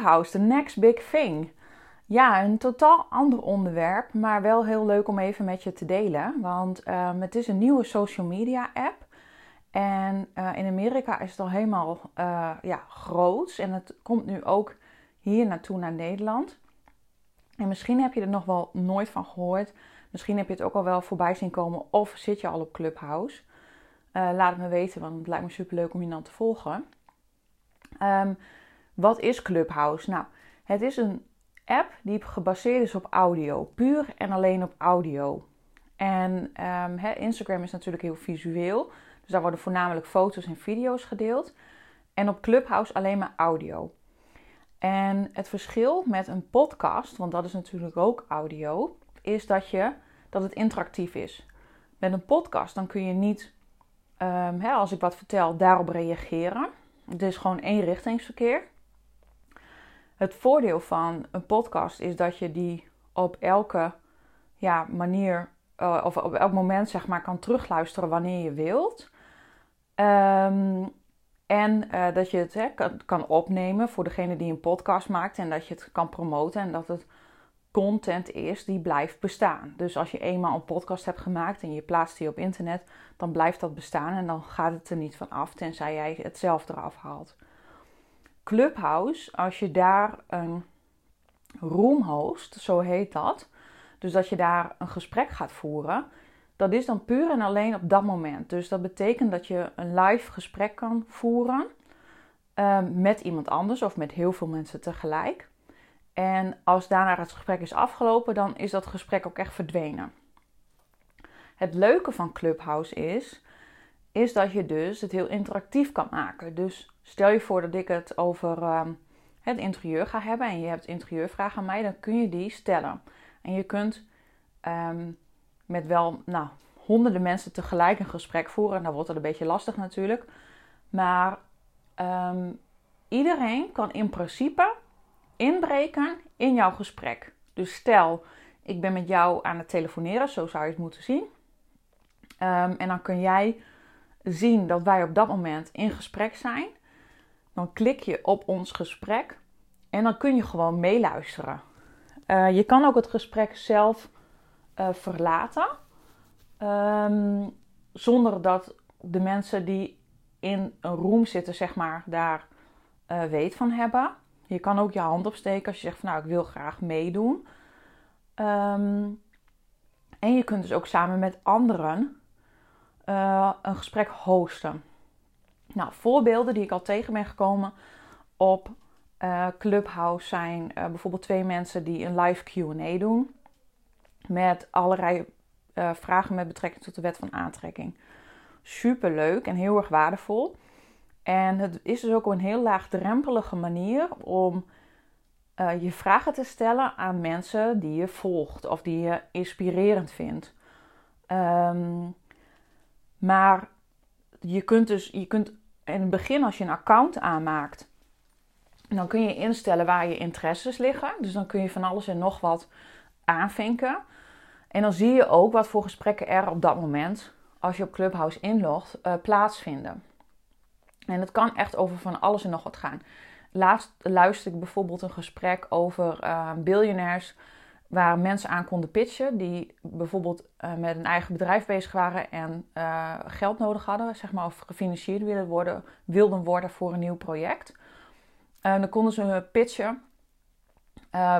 Clubhouse, the next big thing. Ja, een totaal ander onderwerp, maar wel heel leuk om even met je te delen. Want um, het is een nieuwe social media app. En uh, in Amerika is het al helemaal uh, ja, groots. En het komt nu ook hier naartoe naar Nederland. En misschien heb je er nog wel nooit van gehoord. Misschien heb je het ook al wel voorbij zien komen. Of zit je al op Clubhouse. Uh, laat het me weten, want het lijkt me super leuk om je dan te volgen. Um, wat is Clubhouse? Nou, het is een app die gebaseerd is op audio. Puur en alleen op audio. En um, Instagram is natuurlijk heel visueel. Dus daar worden voornamelijk foto's en video's gedeeld. En op Clubhouse alleen maar audio. En het verschil met een podcast, want dat is natuurlijk ook audio, is dat, je, dat het interactief is. Met een podcast dan kun je niet, um, als ik wat vertel, daarop reageren. Het is gewoon eenrichtingsverkeer. Het voordeel van een podcast is dat je die op elke ja, manier uh, of op elk moment zeg maar kan terugluisteren wanneer je wilt. Um, en uh, dat je het kan, kan, opnemen voor degene die een podcast maakt en dat je het kan promoten en dat het content is die blijft bestaan. Dus als je eenmaal een podcast hebt gemaakt en je plaatst die op internet, dan blijft dat bestaan en dan gaat het er niet van af tenzij jij het zelf eraf haalt. Clubhouse, als je daar een room host, zo heet dat, dus dat je daar een gesprek gaat voeren, dat is dan puur en alleen op dat moment. Dus dat betekent dat je een live gesprek kan voeren um, met iemand anders of met heel veel mensen tegelijk. En als daarna het gesprek is afgelopen, dan is dat gesprek ook echt verdwenen. Het leuke van Clubhouse is, is dat je dus het heel interactief kan maken. Dus stel je voor dat ik het over um, het interieur ga hebben en je hebt interieurvragen aan mij, dan kun je die stellen. En je kunt um, met wel nou, honderden mensen tegelijk een gesprek voeren. En dan wordt het een beetje lastig natuurlijk. Maar um, iedereen kan in principe inbreken in jouw gesprek. Dus stel, ik ben met jou aan het telefoneren, zo zou je het moeten zien. En dan kun jij zien dat wij op dat moment in gesprek zijn. Dan klik je op ons gesprek en dan kun je gewoon meeluisteren. Uh, je kan ook het gesprek zelf uh, verlaten. Um, zonder dat de mensen die in een room zitten, zeg maar, daar uh, weet van hebben. Je kan ook je hand opsteken als je zegt van nou, ik wil graag meedoen. Um, en je kunt dus ook samen met anderen uh, een gesprek hosten. Nou, voorbeelden die ik al tegen ben gekomen op uh, Clubhouse zijn bijvoorbeeld twee mensen die een live QA doen met allerlei vragen met betrekking tot de wet van aantrekking. Super leuk en heel erg waardevol. En het is dus ook een heel laagdrempelige manier om je vragen te stellen aan mensen die je volgt of die je inspirerend vindt. Um, maar je kunt dus, je kunt in het begin als je een account aanmaakt, dan kun je instellen waar je interesses liggen. Dus dan kun je van alles en nog wat aanvinken. En dan zie je ook wat voor gesprekken er op dat moment, als je op Clubhouse inlogt, uh, plaatsvinden. En het kan echt over van alles en nog wat gaan. Laatst luisterde ik bijvoorbeeld een gesprek over uh, biljonairs waar mensen aan konden pitchen die bijvoorbeeld uh, met een eigen bedrijf bezig waren en uh, geld nodig hadden, zeg maar, of gefinancierd wilden worden, wilden worden voor een nieuw project. En dan konden ze pitchen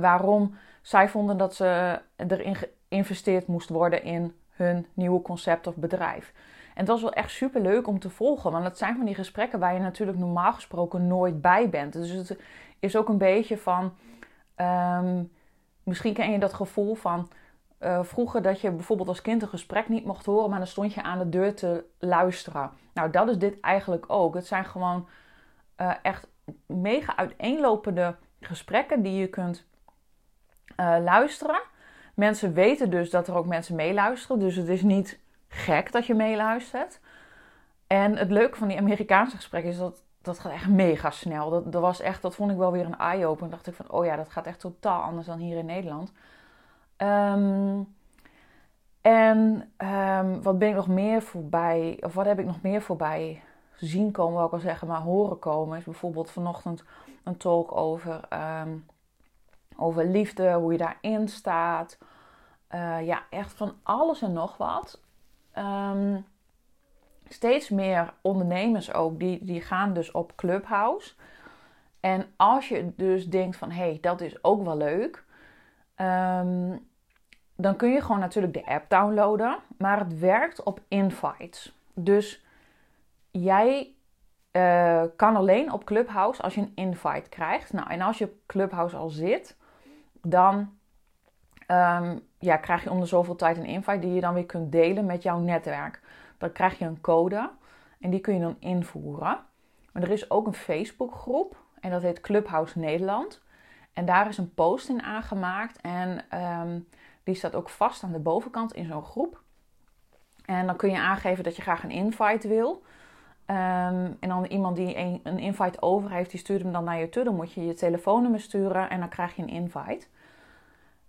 waarom zij vonden dat ze erin geïnvesteerd moest worden in hun nieuwe concept of bedrijf. En het was wel echt super leuk om te volgen, want het zijn van die gesprekken waar je natuurlijk normaal gesproken nooit bij bent. Dus het is ook een beetje van, um, misschien ken je dat gevoel van uh, vroeger dat je bijvoorbeeld als kind een gesprek niet mocht horen, maar dan stond je aan de deur te luisteren. Nou, dat is dit eigenlijk ook. Het zijn gewoon uh, echt mega uiteenlopende gesprekken die je kunt uh, luisteren. Mensen weten dus dat er ook mensen meeluisteren. Dus het is niet gek dat je meeluistert. En het leuke van die Amerikaanse gesprekken is dat dat gaat echt mega snel. Dat, was echt, dat vond ik wel weer een eye-opener. dacht ik van, oh ja, dat gaat echt totaal anders dan hier in Nederland. Ehm, en um, wat ben ik nog meer voorbij, of wat heb ik nog meer voorbij zien komen, wil ik wel zeggen, maar horen komen. Is bijvoorbeeld vanochtend een talk over, um, over liefde, hoe je daarin staat. Uh, ja, echt van alles en nog wat. Um, steeds meer ondernemers ook, die, die gaan dus op Clubhouse. En als je dus denkt van, hé, hey, dat is ook wel leuk. Um, dan kun je gewoon natuurlijk de app downloaden. Maar het werkt op invites. Dus jij uh, kan alleen op Clubhouse als je een invite krijgt. Nou, en als je op Clubhouse al zit, dan um, ja, krijg je om de zoveel tijd een invite die je dan weer kunt delen met jouw netwerk. Dan krijg je een code en die kun je dan invoeren. Maar er is ook een Facebookgroep en dat heet Clubhouse Nederland. En daar is een post in aangemaakt en um, die staat ook vast aan de bovenkant in zo'n groep. En dan kun je aangeven dat je graag een invite wil. Um, en dan iemand die een, een, invite over heeft, die stuurt hem dan naar je toe. Dan moet je je telefoonnummer sturen en dan krijg je een invite.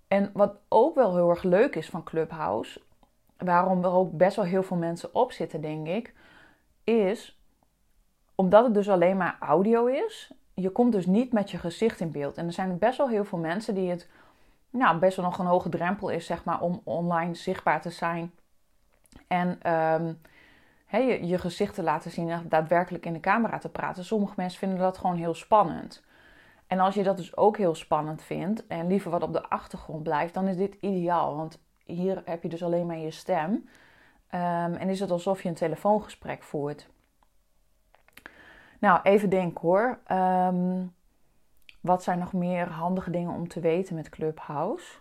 En wat ook wel heel erg leuk is van Clubhouse, waarom er ook best wel heel veel mensen op zitten, denk ik, is omdat het dus alleen maar audio is. Je komt dus niet met je gezicht in beeld. En er zijn best wel heel veel mensen die het nou, best wel nog een hoge drempel is, zeg maar, om online zichtbaar te zijn. En um, je, je gezicht te laten zien en daadwerkelijk in de camera te praten. Sommige mensen vinden dat gewoon heel spannend. En als je dat dus ook heel spannend vindt en liever wat op de achtergrond blijft, dan is dit ideaal. Want hier heb je dus alleen maar je stem. Um, en is het alsof je een telefoongesprek voert. Nou, even denken hoor. Um, wat zijn nog meer handige dingen om te weten met Clubhouse?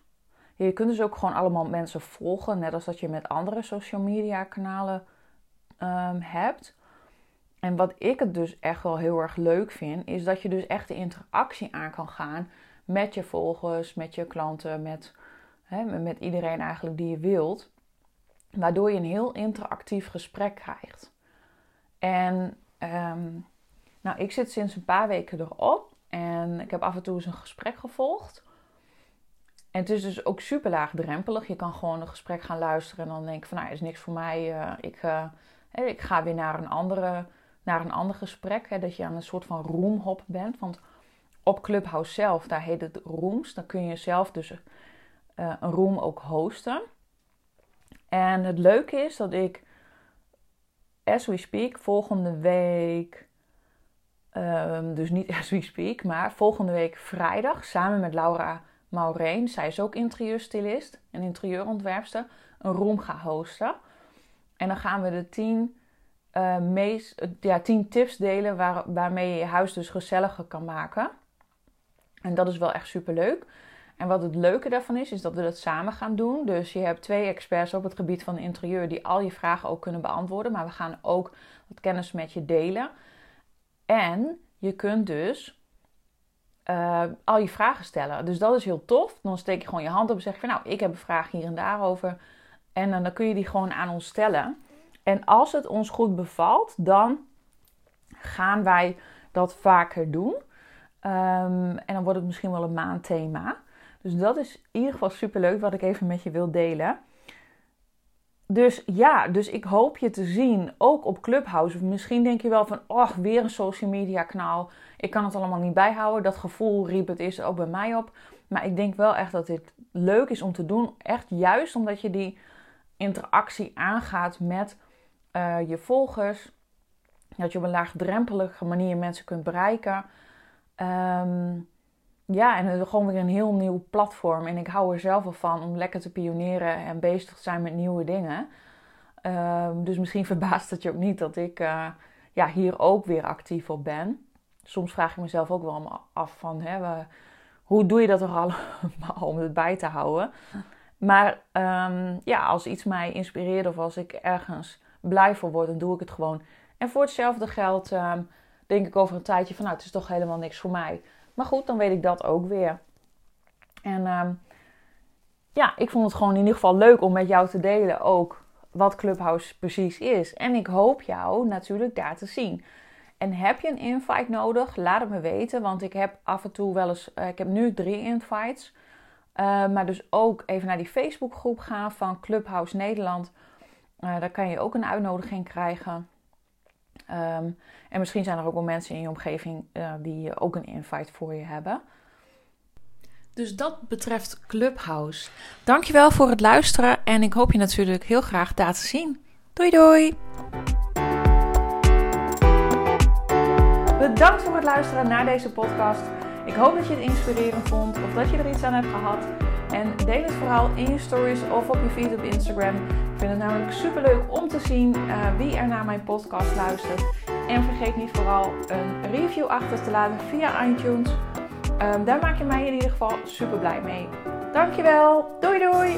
Je kunt dus ook gewoon allemaal mensen volgen, net als dat je met andere social media kanalen um, hebt. En wat ik het dus echt wel heel erg leuk vind, is dat je dus echt de interactie aan kan gaan met je volgers, met je klanten, met, hè, met iedereen eigenlijk die je wilt. Waardoor je een heel interactief gesprek krijgt. En um, nou, ik zit sinds een paar weken erop. En ik heb af en toe eens een gesprek gevolgd. En het is dus ook super laagdrempelig. Je kan gewoon een gesprek gaan luisteren en dan denk ik van nou, is niks voor mij. Uh, ik, uh, ik ga weer naar een, andere, naar een ander gesprek. Hè, dat je aan een soort van roomhop bent. Want op Clubhouse zelf, daar heet het rooms. Dan kun je zelf dus uh, een room ook hosten. En het leuke is dat ik, as we speak, volgende week Um, dus niet as we speak, maar volgende week vrijdag samen met Laura Maureen, zij is ook interieurstylist en interieurontwerpster, een room gaan hosten. En dan gaan we de tien, uh, meest, ja, tien tips delen waar, waarmee je je huis dus gezelliger kan maken. En dat is wel echt super leuk. En wat het leuke daarvan is, is dat we dat samen gaan doen. Dus je hebt twee experts op het gebied van interieur die al je vragen ook kunnen beantwoorden. Maar we gaan ook wat kennis met je delen. En je kunt dus uh, al je vragen stellen. Dus dat is heel tof. Dan steek je gewoon je hand op en zeg je van nou, ik heb een vraag hier en daar over. En dan, dan kun je die gewoon aan ons stellen. En als het ons goed bevalt, dan gaan wij dat vaker doen. Um, en dan wordt het misschien wel een maandthema. Dus dat is in ieder geval super leuk wat ik even met je wil delen. Dus ja, dus ik hoop je te zien, ook op Clubhouse. Misschien denk je wel van, oh, weer een social media kanaal. Ik kan het allemaal niet bijhouden. Dat gevoel riep het eerst ook bij mij op. Maar ik denk wel echt dat dit leuk is om te doen. Echt juist omdat je die interactie aangaat met uh, je volgers. Dat je op een laagdrempelige manier mensen kunt bereiken. Um, ja, en gewoon weer een heel nieuw platform. En ik hou er zelf wel van om lekker te pioneren en bezig te zijn met nieuwe dingen. Um, dus misschien verbaast het je ook niet dat ik uh, ja, hier ook weer actief op ben. Soms vraag ik mezelf ook wel af van hè, hoe doe je dat toch allemaal om het bij te houden. Maar um, ja, als iets mij inspireert of als ik ergens blij voor word, dan doe ik het gewoon. En voor hetzelfde geld um, denk ik over een tijdje van nou, het is toch helemaal niks voor mij. Maar goed, dan weet ik dat ook weer. En ehm, ja, ik vond het gewoon in ieder geval leuk om met jou te delen ook wat Clubhouse precies is. En ik hoop jou natuurlijk daar te zien. En heb je een invite nodig? Laat het me weten, want ik heb af en toe wel eens, uh, ik heb nu drie invites. Uh, maar dus ook even naar die Facebookgroep gaan van Clubhouse Nederland. Uh, daar kan je ook een uitnodiging krijgen. Um, en misschien zijn er ook wel mensen in je omgeving die ook een invite voor je hebben. Dus dat betreft Clubhouse. Dankjewel voor het luisteren en ik hoop je natuurlijk heel graag daar te zien. Doei doei! Bedankt voor het luisteren naar deze podcast. Ik hoop dat je het inspirerend vond of dat je er iets aan hebt gehad. En deel het vooral in je stories of op je feed op Instagram. Ik vind het namelijk super leuk om te zien uh, wie er naar mijn podcast luistert. En vergeet niet vooral een review achter te laten via iTunes Um, daar maak je mij in ieder geval super blij mee. Dankjewel. Doei doei.